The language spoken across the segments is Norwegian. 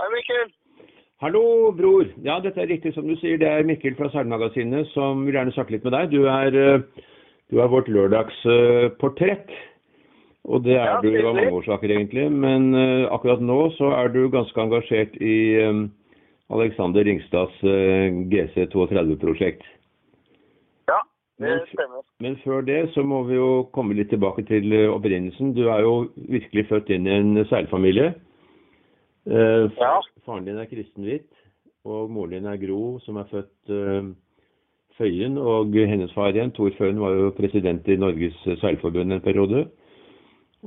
Hei, Mikkel. Hallo, bror. Ja, dette er riktig som du sier. Det er Mikkel fra Seilmagasinet som vil gjerne snakke litt med deg. Du er, eh, du er vårt lørdagsportrett. Og det er Ja, du av mange årsaker, egentlig. Men eh, akkurat nå så er du ganske engasjert i eh, Alexander Ringstads eh, GC32-prosjekt. Ja, det stemmer. Men før det så må vi jo komme litt tilbake til opprinnelsen. Du er jo virkelig født inn i en seilfamilie. Eh, Ja. Faren din er Kristen Hvitt, og moren din er Gro, som er født eh, Føyen. Og hennes far igjen, Tor Føyen, var jo president i Norges seilforbund en periode.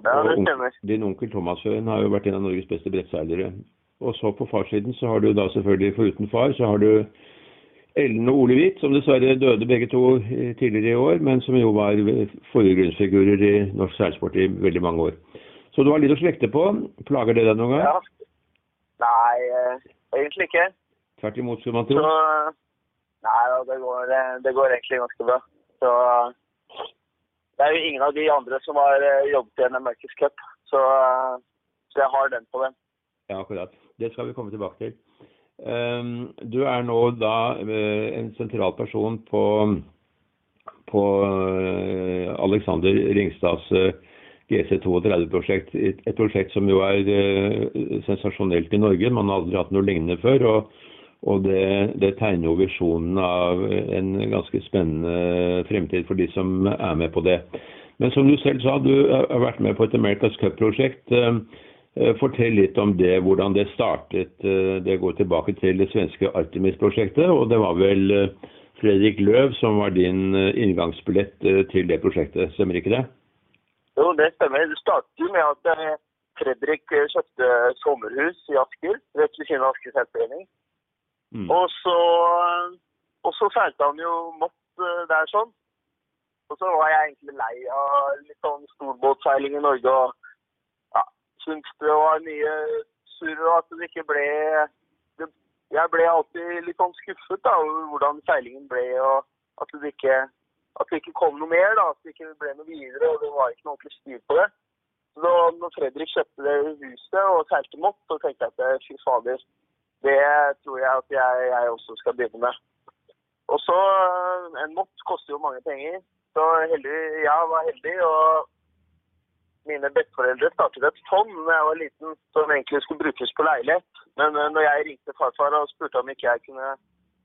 Ja, det stemmer. Din onkel Thomas Føyen har jo vært en av Norges beste brettseilere. Og så på farssiden så har du da selvfølgelig, foruten far, så har du Ellen og Ole Hvitt, som dessverre døde begge to eh, tidligere i år, men som jo var forgrunnsfigurer i norsk seilsport i veldig mange år. Så du har litt å slekte på. Plager det deg noen gang? Ja. Nei, eh, egentlig ikke. Tvert imot, skulle man Så tro. Nei, det går, eh, det går egentlig ganske bra. Så det er jo ingen av de andre som har eh, jobbet i en America's Cup, så, så jeg har den på den. Ja, akkurat. Det skal vi komme tilbake til. Ehm, du er nå da en sentral person på, på Alexander Ringstads GC32-prosjekt. Et prosjekt som jo er eh, sensasjonelt i Norge. Man har aldri hatt noe lignende før. og og det, det tegner jo visjonen av en ganske spennende fremtid for de som er med på det. Men som du selv sa, du har vært med på et America's Cup-prosjekt. Eh, Fortell litt om det, hvordan det startet. Eh, Det går tilbake til det svenske Artemis-prosjektet. Og det var vel Fredrik Løv som var din inngangsbillett til det prosjektet, stemmer ikke det? Jo, det stemmer. Det startet jo med at eh, Fredrik eh, kjøpte sommerhus i Asker, rett ved siden av Asker seilforening. Mm. Og så, og så seilte han jo Mott eh, der sånn. Og så var jeg egentlig lei av litt sånn storbåtseiling i Norge og ja, syntes det var mye surr og at det ikke ble det, Jeg ble alltid litt sånn skuffet da, over hvordan seilingen ble og at det ikke at det ikke kom noe mer. da, At det ikke ble noe videre og det var ikke noe ordentlig styr på det. Så da når Fredrik kjøpte det huset og seilte Mott, så tenkte jeg at fy fader, det tror jeg at jeg, jeg også skal begynne med. Og så En mott koster jo mange penger. Så heldig, jeg var heldig, og mine besteforeldre startet et fond da jeg var liten som egentlig skulle brukes på leilighet. Men øh, når jeg ringte farfar og spurte om ikke jeg kunne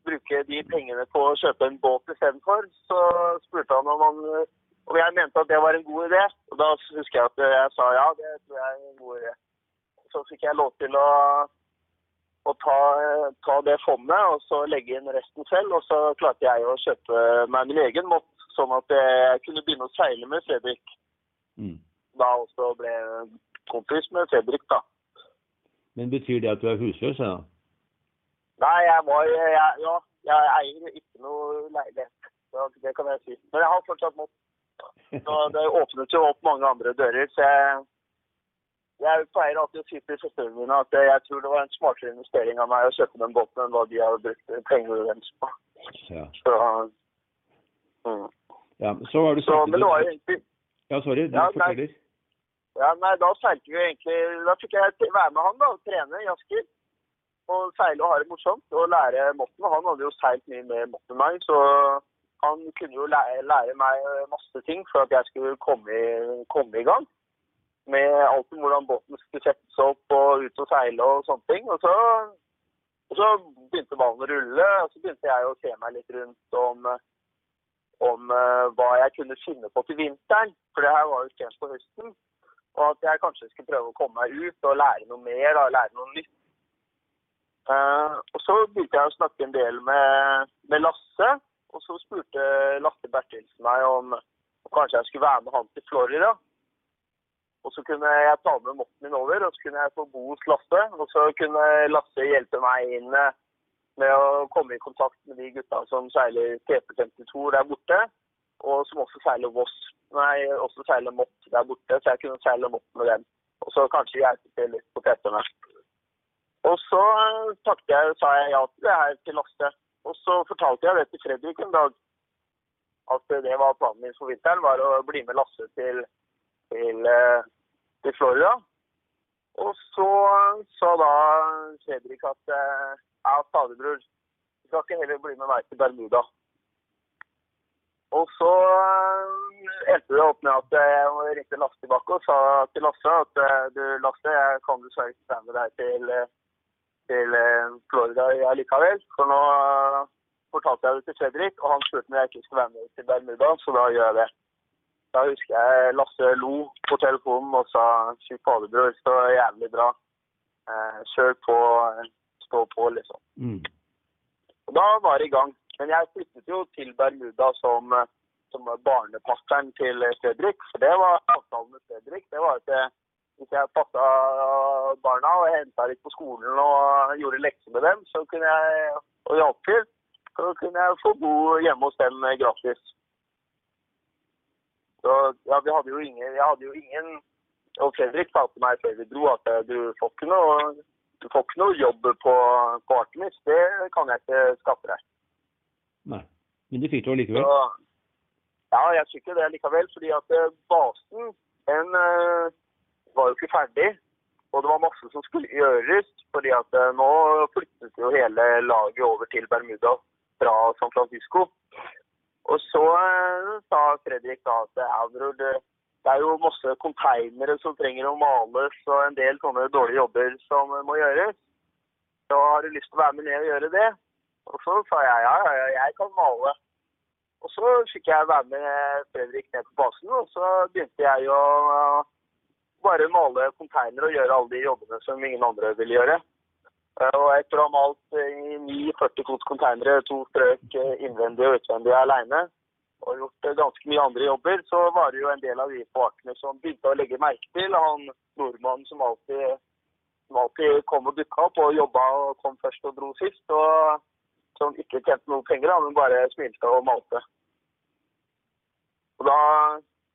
bruke de pengene på å kjøpe en båt istedenfor, så spurte han om, han om jeg mente at det var en god idé. Og da husker jeg at jeg sa ja, det tror jeg er en god idé. Så fikk jeg lov til å å ta, ta det fondet og så legge inn resten selv. Og så klarte jeg å kjøpe meg min egen mått, sånn at jeg kunne begynne å seile med Fredrik. Mm. Da også ble kompis med Fredrik, da. Men betyr det at du er husløs? Ja? Nei, jeg var jeg, Ja, jeg eier ikke noe leilighet. Det kan jeg si. Men jeg har fortsatt mått. Det åpnet jo opp mange andre dører. Så jeg, jeg pleier alltid å si til søstrene mine at jeg tror det var en smartere investering av meg å kjøpe den båten enn hva de har brukt pengene deres på. Ja. Så, mm. ja. Så har du så Men det var jo egentlig Ja, sorry. Du Ja, nei. forteller. ja, nei, Da seilte vi egentlig Da fikk jeg være med han da, og trene i Asker. Og seile og ha det morsomt og lære Motten. Han hadde jo seilt mye mer Mott enn meg, så han kunne jo lære, lære meg masse ting for at jeg skulle komme i, komme i gang. Med alt om hvordan båten skulle settes opp og ut og seile og sånne ting. Og så, og så begynte ballen å rulle, og så begynte jeg å se meg litt rundt om, om eh, hva jeg kunne finne på til vinteren. For det her var jo sent på høsten. Og at jeg kanskje skulle prøve å komme meg ut og lære noe mer, da, lære noe nytt. Eh, og så begynte jeg å snakke en del med, med Lasse, og så spurte Lasse Bertilsen meg om, om kanskje jeg skulle være med han til Florida. Og så kunne jeg ta med motten min over, og så kunne jeg få bo hos Lasse. Og så kunne Lasse hjelpe meg inn eh, med å komme i kontakt med de gutta som seiler TP52 der borte, og som også seiler Voss. Nei, også seiler Mott der borte, så jeg kunne seile Mott med dem. Og så kanskje hjelpe til litt på TP-ene. Og så eh, jeg, sa jeg ja til det her til Lasse. Og så fortalte jeg det til Fredrik en dag. At det var planen min for vinteren, var å bli med Lasse til, til, eh, til Florida. Og så sa da Fredrik at jeg ja, faderbror, du skal ikke heller bli med meg til Bermuda. Og så eh, endte det opp med at jeg ringte Lasse tilbake og sa til Lasse at eh, du Lasse, jeg kan dessverre ikke være med deg til, eh, til eh, Florida allikevel. For nå eh, fortalte jeg det til Fredrik, og han spurte om jeg ikke skulle være med til Bermuda, så da gjør jeg det. Da husker jeg Lasse lo på telefonen og sa fy faderbror, så jævlig bra. Eh, kjør på, stå på, liksom. Mm. Og da var det i gang. Men jeg flyttet jo til Bermuda som, som barnepasseren til Fredrik. For det var avtalen med Fredrik. Det var at hvis jeg passa barna og henta litt på skolen og gjorde lekser med dem, så kunne jeg, og hjalp til, så kunne jeg få bo hjemme hos dem gratis. Så ja, vi hadde jo ingen, jeg hadde jo ingen Og Fredrik sa til meg før vi dro at du får ikke noe, du får ikke noe jobb på, på Artemis. Det kan jeg ikke skaffe deg. Nei. Men du fikk det likevel? Så, ja, jeg fikk det likevel. Fordi at eh, basen den eh, var jo ikke ferdig. Og det var masse som skulle gjøres. fordi at eh, nå flyttet jo hele laget over til Bermuda fra San Francisco. Og så eh, sa Fredrik da at ja, det, er jo masse konteinere som trenger å males, og en del sånne dårlige jobber som må gjøres. Så har du lyst til å være med ned og gjøre det? Og så sa jeg ja, ja, ja, jeg kan male. Og så fikk jeg være med Fredrik ned på basen, og så begynte jeg å bare male konteiner og gjøre alle de jobbene som ingen andre ville gjøre. Uh, og etter å ha malt i ni 40 fots konteinere, to strøk uh, innvendig og utvendig aleine, og gjort ganske mye andre jobber, så var det jo en del av de på arkene som begynte å legge merke til han nordmannen som alltid, som alltid kom og dukka opp og jobba og kom først og dro sist. og som ikke tjente noen penger, men bare smilte og malte. Og da,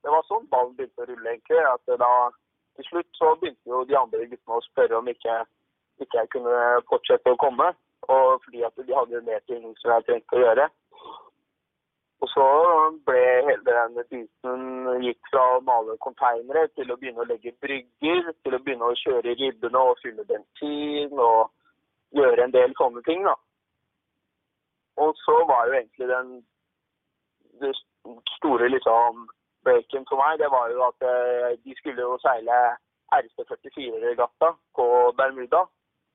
Det var sånn ballen begynte å rulle, egentlig. at da, Til slutt så begynte jo de andre guttene å spørre om ikke, ikke jeg kunne fortsette å komme. Og fordi at de hadde mer ting som jeg trengte å gjøre. Og så ble hele den biten gikk fra å male konteinere til å begynne å legge brygger, til å begynne å kjøre ribbene og fylle bensin og gjøre en del sånne ting. da. Og så var jo egentlig den det store liksom breaken for meg, det var jo at eh, de skulle jo seile RC44-regatta på Bermuda.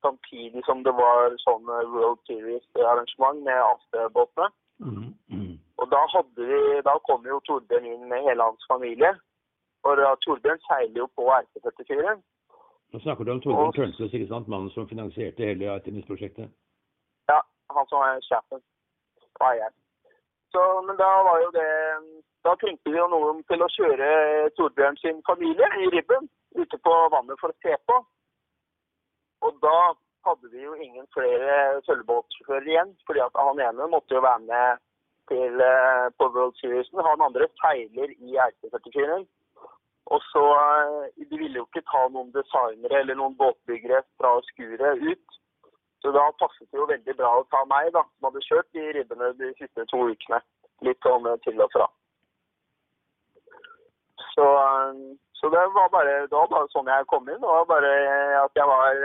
Samtidig som det var sånn World Series-arrangement med Aste-båtene. Mm. Mm. Og da, hadde vi, da kom jo Torbjørn inn med hele hans familie. Og Torbjørn seiler jo på RC44. Nå snakker du om Torbjørn Tørnsløs, ikke sant? Mannen som finansierte hele Artemis-prosjektet. Ja, han som er sjefen. Så, men da var jo det Da trengte vi jo noen til å kjøre Torbjørn sin familie i ribben ute på vannet for å se på. Og da hadde vi jo ingen flere sølvbåtsjåfører igjen, fordi at han ene måtte jo være med til, eh, på World Seriesen. Han andre seiler i RC44. Og så eh, De ville jo ikke ta noen designere eller noen båtbyggere fra skuret ut. Så da passet det jo veldig bra å ta meg, da, som hadde kjørt de ribbene de siste to ukene. Litt sånn til og fra. Så, så det var bare det var bare sånn jeg kom inn. Det var bare at jeg var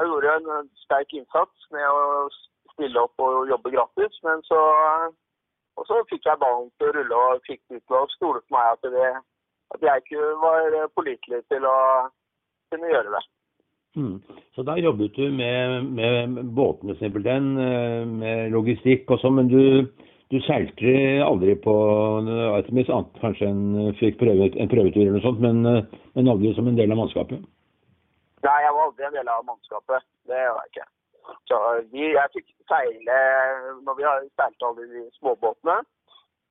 Jeg gjorde en sterk innsats med å stille opp og jobbe gratis, men så Og så fikk jeg ballen til å rulle og fikk de til å stole på meg at, det, at jeg ikke var pålitelig til å kunne gjøre det. Mm. Så da jobbet du med, med båtene simpelthen, eh, med logistikk og sånn, men du, du seilte aldri på Artemis, annet kanskje en fikk prøve, en prøvetur eller noe sånt, men, eh, men aldri som en del av mannskapet? Nei, jeg var aldri en del av mannskapet. Det var jeg ikke. Så vi, jeg fikk seile når vi har seilt alle de småbåtene.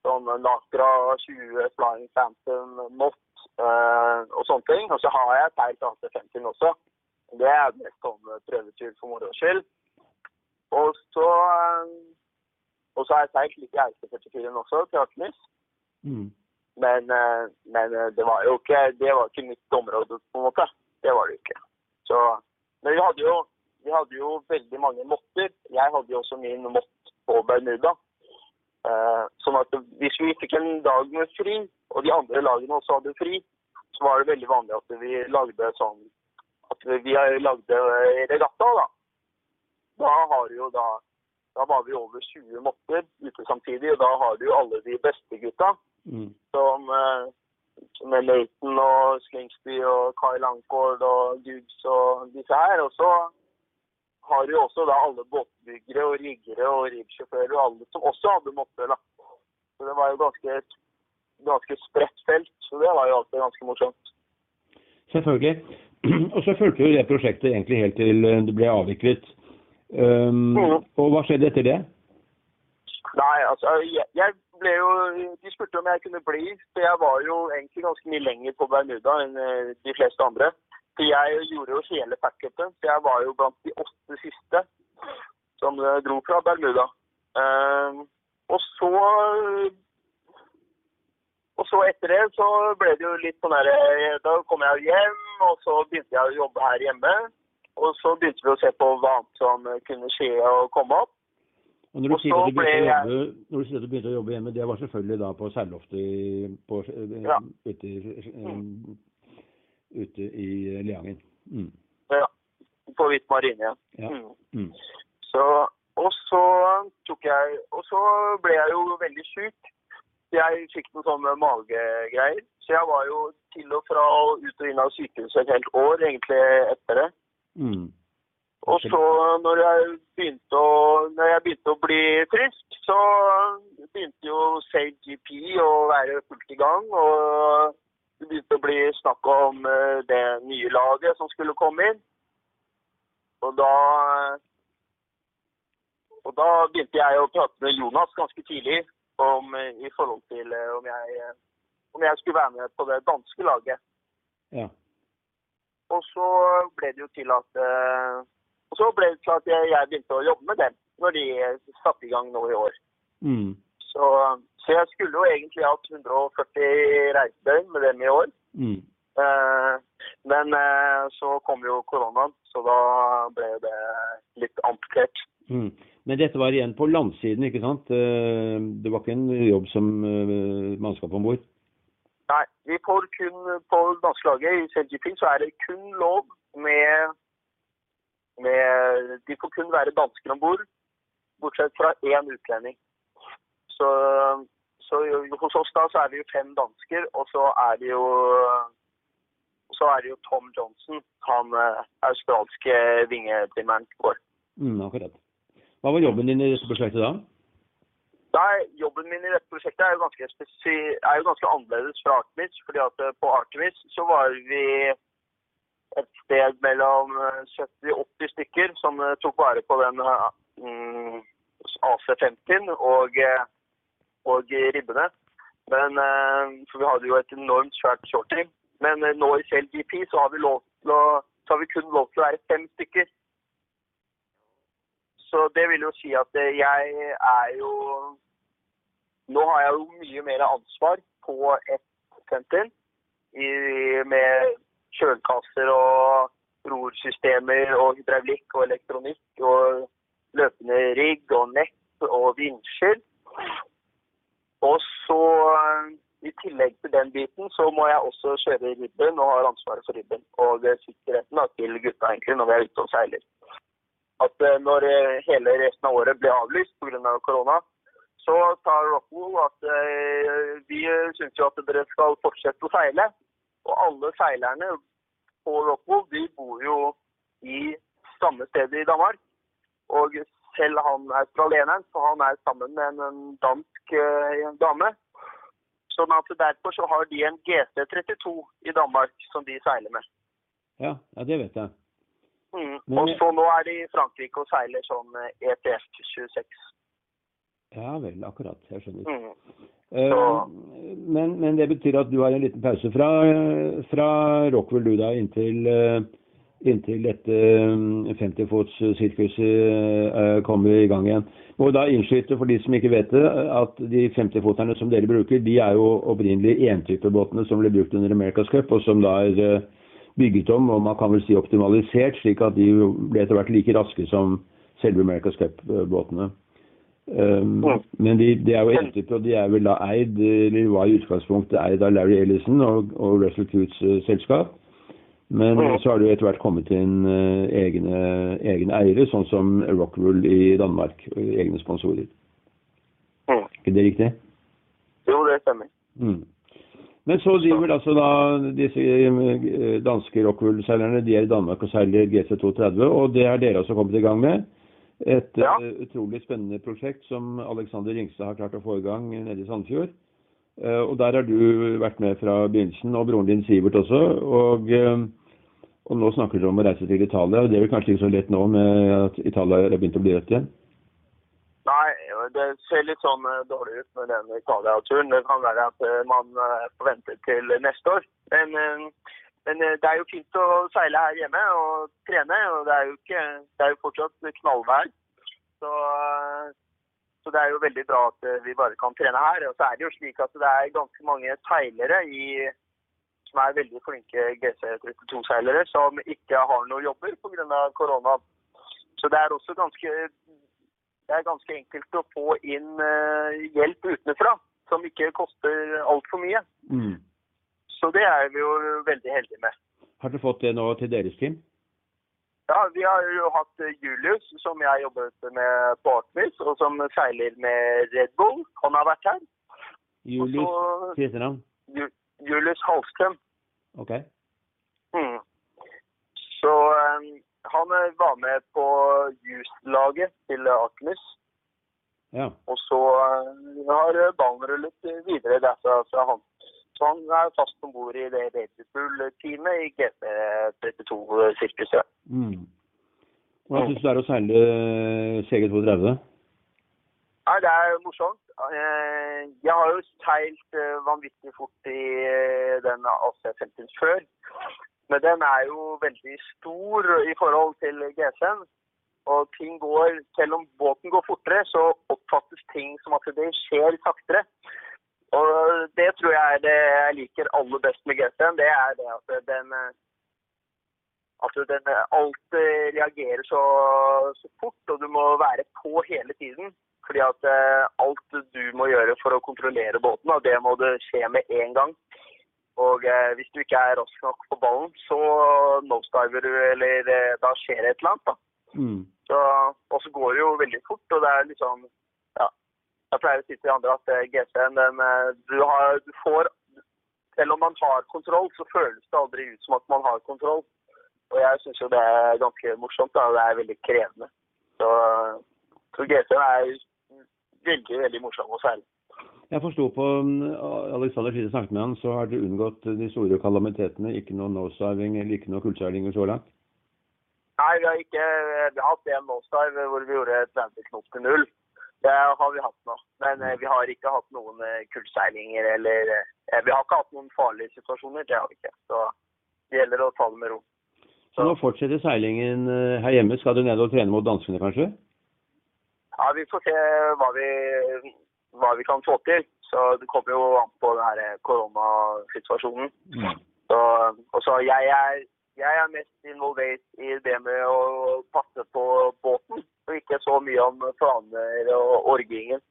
Sånn Lacra 20, Flying Phantom, Mott øh, og sånne ting. Og så har jeg seilt AC50 også. Det er mest sånn prøvetur for moro skyld. Og så eh, og så har jeg seilt litt i RC44-en også, til Artemis. Mm. Men, eh, men eh, det var jo ikke, det var ikke mitt område, på en måte. Det var det ikke. Så, men vi hadde, jo, vi hadde jo veldig mange måtter. Jeg hadde jo også min mått på Bermuda. Eh, sånn at hvis vi fikk en dag med fri, og de andre lagene også hadde fri, så var det veldig vanlig at vi lagde sånn at vi lagde regatta, da. da har du jo da Da var vi over 20 måtter ute samtidig, og da har du jo alle de beste gutta. Mm. Som eh, med Leighton og Slingsby og Kyle Langford og Dukes og disse her. Og så har du også da alle båtbyggere og riggere og riggsjåfører og alle som også hadde måtter. da. Så det var jo ganske, ganske spredt felt, så det var jo alltid ganske morsomt. Selvfølgelig. Og så fulgte jo det prosjektet egentlig helt til eh, det ble avviklet. Um, mm. og hva skjedde etter det? Nei, altså, jeg, jeg ble jo De spurte om jeg kunne bli, for jeg var jo egentlig ganske mye lenger på Bermuda enn eh, de fleste andre. Så jeg gjorde jo hele backupen, så jeg var jo blant de åtte siste som eh, dro fra Bermuda. Um, og så og så etter det så ble det jo litt sånn der eh, Da kom jeg jo hjem, og så begynte jeg å jobbe her hjemme. Og så begynte vi å se på hva annet som kunne skje og komme opp. Og når du, Og sier at du begynte å jobbe, når du sier at du begynte å jobbe hjemme, det var selvfølgelig da på seilloftet eh, Ja. ute, um, ute i Leangen. Mm. Ja, på Hvit marine, ja. Mm. Mm. Så, og så tok jeg Og så ble jeg jo veldig syk. Jeg fikk noen sånne magegreier. Så jeg var jo til og fra og ut og inn av sykehuset et helt år egentlig etter det. Mm. Og så når jeg begynte å, når jeg begynte å bli frisk, så begynte jo Save GP å være fullt i gang. Og det begynte å bli snakk om eh, det nye laget som skulle komme inn. Og da og da begynte jeg å prate med Jonas ganske tidlig om, i forhold til eh, om jeg, om jeg skulle være med på det danske laget. Ja. Og så ble det jo til at eh, ble det til at jeg, begynte å jobbe med dem når de satte i gang nå i år. Mm. Så, så jeg skulle jo egentlig hatt 140 reisedøgn med dem i år. Mm. Eh, men eh, så kom jo koronaen, så da ble det litt amputert. Mm. Men dette var igjen på landsiden, ikke sant? Det var ikke en jobb som mannskap om bord? Vi får kun på danskelaget i CLGP så er det kun lov med, med De får kun være dansker om bord, bortsett fra én utlending. Så, så hos oss da så er vi jo fem dansker, og så er det jo så er det jo Tom Johnson, han eh, australske vingeprimæren vår. Mm, akkurat. Hva var jobben din i dette prosjektet da? Nei, Jobben min i dette prosjektet er jo ganske, er jo ganske annerledes fra Artemis. fordi at eh, på Artemis så var vi et sted mellom eh, 70-80 stykker som eh, tok vare på den eh, mm, AC-50 og, eh, og ribbene. Men, eh, for vi hadde jo et enormt svært shorting, Men eh, nå i CLGP så har vi lov til å så har vi kun lov til å være fem stykker. Så det vil jo si at eh, jeg er jo Nå har jeg jo mye mer ansvar på et senter med kjølkasser og rorsystemer og hydraulikk og elektronikk og løpende rigg og nett og vinsjer. Og så eh, i tillegg til den biten, så må jeg også kjøre ribben og har ansvaret for ribben. Og eh, sikkerheten da, til gutta egentlig når vi er ute og seiler. At eh, når eh, hele resten av året ble avlyst pga. korona, så sa Rockwool at eh, vi syns jo at dere skal fortsette å seile. Og alle seilerne på Rockwool de bor jo i samme sted i Danmark. Og selv han australieneren, så han er sammen med en, dansk dame. Sånn at derfor så har de en GC32 i Danmark som de seiler med. Ja, ja det vet jeg. Mm. Men- Og så nå er de i Frankrike og seiler sånn eh, ETF 26. Ja vel, akkurat. Jeg skjønner. Mm. Eh, men, men det betyr at du har en liten pause fra, fra Rockwell du da, inntil, eh, inntil dette 50-fots-sirkuset kommer i gang igjen. Og da innskyte for de som ikke vet det, at de 50-foterne som dere bruker, de er jo opprinnelig entypebåtene som ble brukt under America's Cup, og som da er eh, bygget om, og man kan vel si optimalisert, slik at de ble etter hvert like raske som selve America's Cup-båtene. Um, Ja. Men de, de er jo entype, og de er vel da eid, eller var i utgangspunktet eid av Larry Ellison og, og Russell Coots uh, selskap. Men Mhm. så har det jo etter hvert kommet inn uh, egne, egne eiere, sånn som Rockwool i Danmark. Egne sponsorer. Mm. Er det riktig? Jo, det stemmer. Mm. Men så driver altså da disse eh, danske Rockwool-seilerne de er i Danmark og seiler GC230, og det har dere også kommet i gang med. Et Ja. eh, utrolig spennende prosjekt som Alexander Ringstad har klart å få i gang nede i Sandfjord. Eh, og der har du vært med fra begynnelsen, og broren din Sivert også. Og, og nå snakker dere om å reise til Italia, og det er vel kanskje ikke så lett nå med at Italia har begynt å bli rødt igjen? Det ser litt sånn eh, dårlig ut med den Italia-turen. Det kan være at eh, man forventer får vente til neste år. Men, eh, men eh, det er jo fint å seile her hjemme og trene, og det er jo, ikke, det er jo fortsatt knallvær. Så, eh, så det er jo veldig bra at eh, vi bare kan trene her. Og så er det jo slik at det er ganske mange seilere i, som er veldig flinke GC32-seilere, som ikke har noen jobber pga. korona. Så det er også ganske det er ganske enkelt å få inn eh, hjelp utenfra, som ikke koster altfor mye. Mm. Så det er vi jo veldig heldige med. Har dere fått det nå til deres team? Ja, Vi har jo hatt Julius, som jeg jobbet med på Artvis, og som seiler med Red Bull. Han har vært her. Julius, hva si etter navn. så Ju- Julius Halstrøm. Ok. Mm. Så eh, han eh, var med på Juice-laget til Artemis. Ja. Og så eh, har ballen rullet videre derfra fra han. Så han er fast om bord i det Red Bull-teamet i GP32-sirkuset. Mm. Hvordan syns du det er å seile CG32? Nei, det er morsomt. Eh, Jeg har jo seilt eh, vanvittig fort i eh, den AC15 før. Men den er jo veldig stor i forhold til GC-en. Og ting går, selv om båten går fortere, så oppfattes ting som at det skjer saktere. Og det tror jeg er det jeg liker aller best med GC-en. Det er det at den at den, alt reagerer så, så fort, og du må være på hele tiden. Fordi at alt du må gjøre for å kontrollere båten, og det må det skje med en gang. Og eh, hvis du ikke er rask nok på ballen, så nosediver du, eller eh, da skjer det et eller annet. da. Mm. Så, og så går det jo veldig fort, og det er liksom Ja. Jeg pleier å si til andre at eh, GC-en, den eh, du, har, du får Selv om man har kontroll, så føles det aldri ut som at man har kontroll. Og jeg syns jo det er ganske morsomt, da. Det er veldig krevende. Så, så GC-en er veldig, veldig morsom å seile. Jeg forsto på mm, Alexander siden jeg snakket med han, så har dere unngått de store kalamitetene. Ikke noe nosediving eller ikke noe kullseilinger så langt? Nei, vi har ikke vi har hatt en nosedive hvor vi gjorde 30 knop til null. Det har vi hatt nå. Men eh, vi har ikke hatt noen eh, kullseilinger eller eh, Vi har ikke hatt noen farlige situasjoner. Det har vi ikke. Så det gjelder å ta det med ro. Så nå fortsetter seilingen eh, her hjemme. Skal du ned og trene mot danskene, kanskje? Ja, Vi får se hva vi, hva vi kan få til. Så Det kommer jo an på den her koronasituasjonen. Så, og så jeg er, jeg er mest involvert i det med å passe på båten, og ikke så mye om planer og orgingen.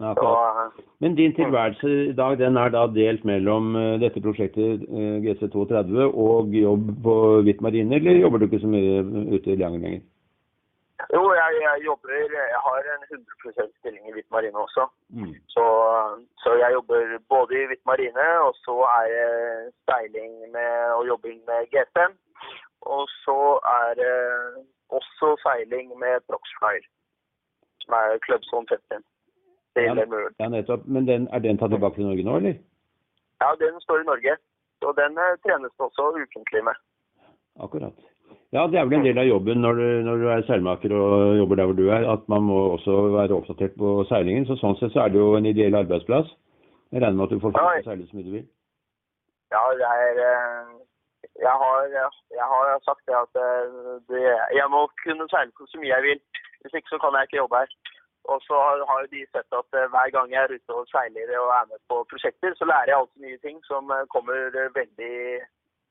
Ja. Men din tilværelse i dag den er da delt mellom eh, dette prosjektet eh, GC230 og jobb på Hvitt Marine, eller jobber du ikke så mye ute i Leanger lenger? Jo, jeg, jeg jobber Jeg har en 100% stilling i Hvitt Marine også. Mm. Så, så jeg jobber både i Hvitt Marine, og så er det steiling med, og jobbing med GTM. Og så er det også seiling med Proxfire, som er Clubzone 15. Ja. Ja, nettopp. Men den, er den tatt tilbake til Norge nå, eller? Ja, den står i Norge. Og den eh, trenes det også ukentlig med. Akkurat. Ja, det er vel en del av jobben når du, når du er seilmaker og jobber der hvor du er, at man må også være oppdatert på seilingen. Så sånn sett så er det jo en ideell arbeidsplass. Jeg regner med at du får Ja, seile så mye du vil. Ja, det er eh, Jeg har, jeg har sagt det at eh, det, jeg må kunne seile så mye jeg vil. Hvis ikke så kan jeg ikke jobbe her. Og så har de sett at eh, hver gang jeg er ute og seiler og er med på prosjekter, så lærer jeg alltid nye ting som kommer veldig,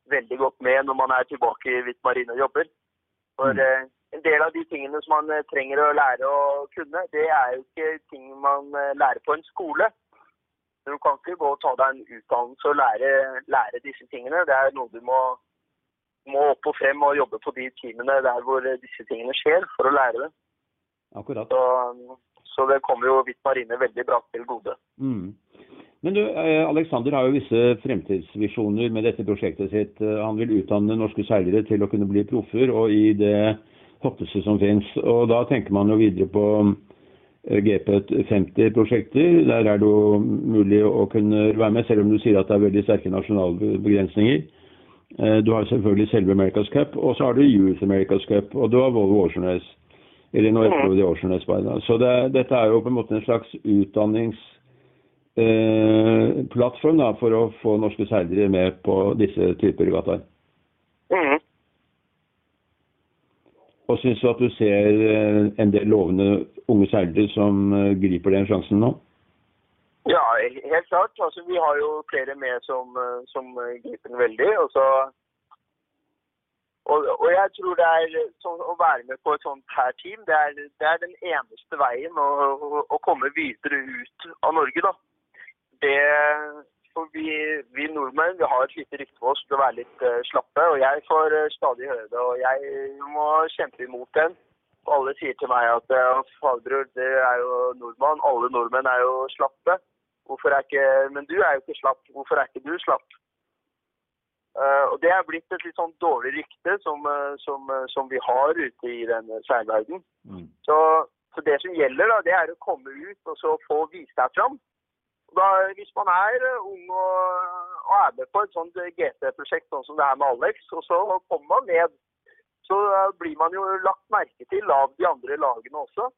veldig godt med når man er tilbake i Hvitt Marine og jobber. For Mm. eh, en del av de tingene som man eh, trenger å lære å kunne, det er jo ikke ting man eh, lærer på en skole. Du kan ikke gå og ta deg en utdannelse og lære, lære disse tingene. Det er noe du må må opp og frem og jobbe på de timene der hvor disse tingene skjer, for å lære det. Akkurat. Så, så det kommer jo Hvitt Marine veldig bra til gode. Mm. Men du, eh, Alexander har jo visse fremtidsvisjoner med dette prosjektet sitt. Eh, Han vil utdanne norske seilere til å kunne bli proffer, og i det hotteste som finnes. Og da tenker man jo videre på eh, GP50-prosjekter. Der er det jo mulig å kunne være med, selv om du sier at det er veldig sterke nasjonale begrensninger. Du har selvfølgelig selve America's Cup, og så har du Youth America's Cup, og du har Volvo Ocean Eller nå Ocean Race by da. Så det, dette er jo på en måte en slags utdanningsplattform da, for å få norske seilere med på disse typer regattaer. Mm. Og syns du at du ser eh, en del lovende unge seilere som eh, griper den sjansen nå? Ja, helt klart. Altså, vi har jo flere med som, eh, som eh, griper den veldig. Og, så, og, og jeg tror det er så, å være med på et sånt her team, det er, det er den eneste veien å, å, å komme videre ut av Norge, da. Det, for vi, vi nordmenn vi har et lite rykte for oss til å være litt uh, slappe, og jeg får uh, stadig høre det. Og jeg må kjempe imot den. Og alle sier til meg at uh, faderbror, det er jo nordmann. Alle nordmenn er jo slappe. Hvorfor er ikke, Men du er jo ikke slapp. Hvorfor er ikke du slapp? Og Det er blitt et litt sånn dårlig rykte som, som, som vi har ute i den seilverdenen. Mm. Så, så det som gjelder, da, det er å komme ut og så få vise deg fram. Da, hvis man er eh, ung og, og er med på et sånt GT-prosjekt sånn som det er med Alex, og så kommer man ned, så eh, blir man jo lagt merke til av de andre lagene også.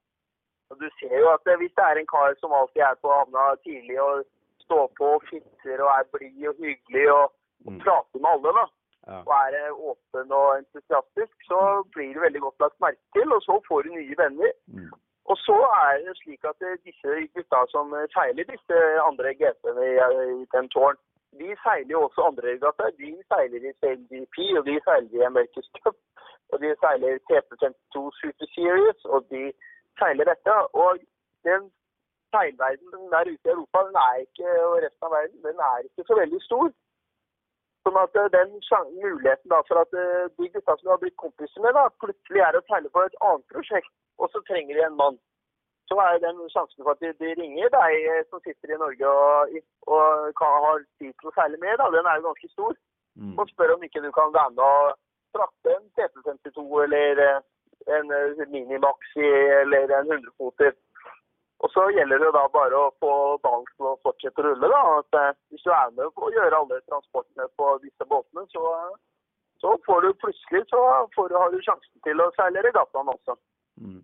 Og Du ser jo at eh, hvis det er en kar som alltid er på havna tidlig og står på og fitter og er blid og hyggelig og, og Mm. prater med alle, da, Ja. og er eh, åpen og entusiastisk, så blir du veldig godt lagt merke til, og så får du nye venner. Mm. Og så er det slik at eh, disse gutta som eh, seiler disse andre GP-ene i, i den tårn, de seiler jo også andre regattaer. De seiler i CLGP, og de seiler i America's Cup, og de seiler TP52 Super Series, og de seiler dette. Og den seilverdenen der ute i Europa, den er ikke, og resten av verden, den er ikke så veldig stor. Sånn at eh, den muligheten da for at eh, de gutta som du har blitt kompiser med, da, plutselig er å seile på et annet prosjekt, og så trenger de en mann. Så er den sjansen for at de, de ringer deg eh, som sitter i Norge og, og kan, har tid til å seile med, da, den er jo ganske stor. Mm. Og spør om ikke du kan være med og frakte en TP52 eller en Minimaxi eller en 100-foter. Og så gjelder det da bare å få ballen til å fortsette å rulle. da, at eh, Hvis du er med på å gjøre alle transportene på disse båtene, så, så får du plutselig så får du, har du sjansen til å seile regattaen også. Mm.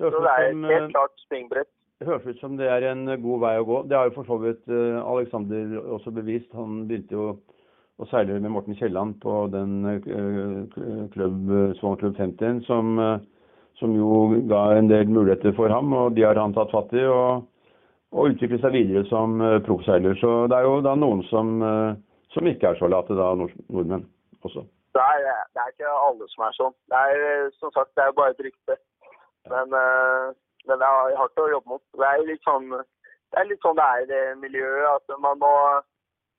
Det Så det er et helt eh, klart springbrett. det høres ut som det er en god vei å gå. Det har jo for så vidt eh, Alexander også bevist. Han begynte jo å seile med Morten Kielland på den klubb, Swan Club 50 som, som jo ga en del muligheter for ham, og de har han tatt fatt i. og og utvikle seg videre som eh, proffseiler. Så det er jo da noen som, eh, som ikke er så late, da, nord nordmenn også. Det er, det er ikke alle som er sånn. Det er eh, som sagt det er jo bare et rykte. Men, men det er hardt å jobbe mot. Det er litt sånn det er litt sånn det er i det miljøet. At man må,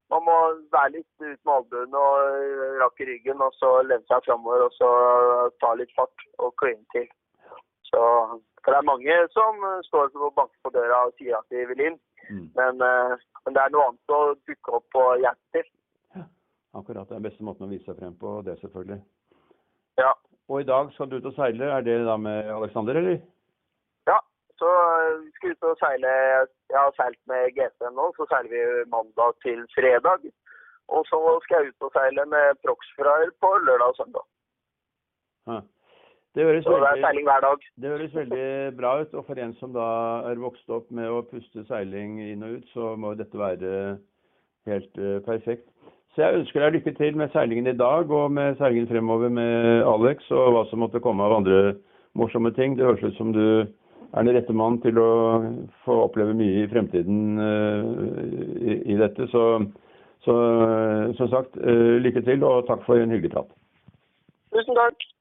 man må være litt ut med og rakke ryggen, og så lene seg framover og så ta litt fart og kline til. Så, for det er mange som eh, står og banker på døra og sier at de vil inn. Mm. Men, eh, men det er noe annet å dukke opp og hjelpe til. Ja, Akkurat. Det er den beste måten å vise seg frem på, det selvfølgelig. Ja. Og i dag skal du ut og seile. Er det da med Alexander, eller? Ja, så øh, vi skal ut og seile. Jeg har seilt med GTN nå, så seiler vi mandag til fredag. Og så skal jeg ut og seile med Proxfraer på lørdag og søndag. Ja. Det høres, veldig, det høres veldig bra ut. Og for en som da er vokst opp med å puste seiling inn og ut, så må dette være helt uh, perfekt. Så jeg ønsker deg lykke til med seilingen i dag og med seilingen fremover med Alex og hva som måtte komme av andre morsomme ting. Det høres ut som du er den rette mann til å få oppleve mye i fremtiden uh, i, i dette. Så, så uh, som sagt, lykke til og takk for en hyggelig prat. Tusen takk.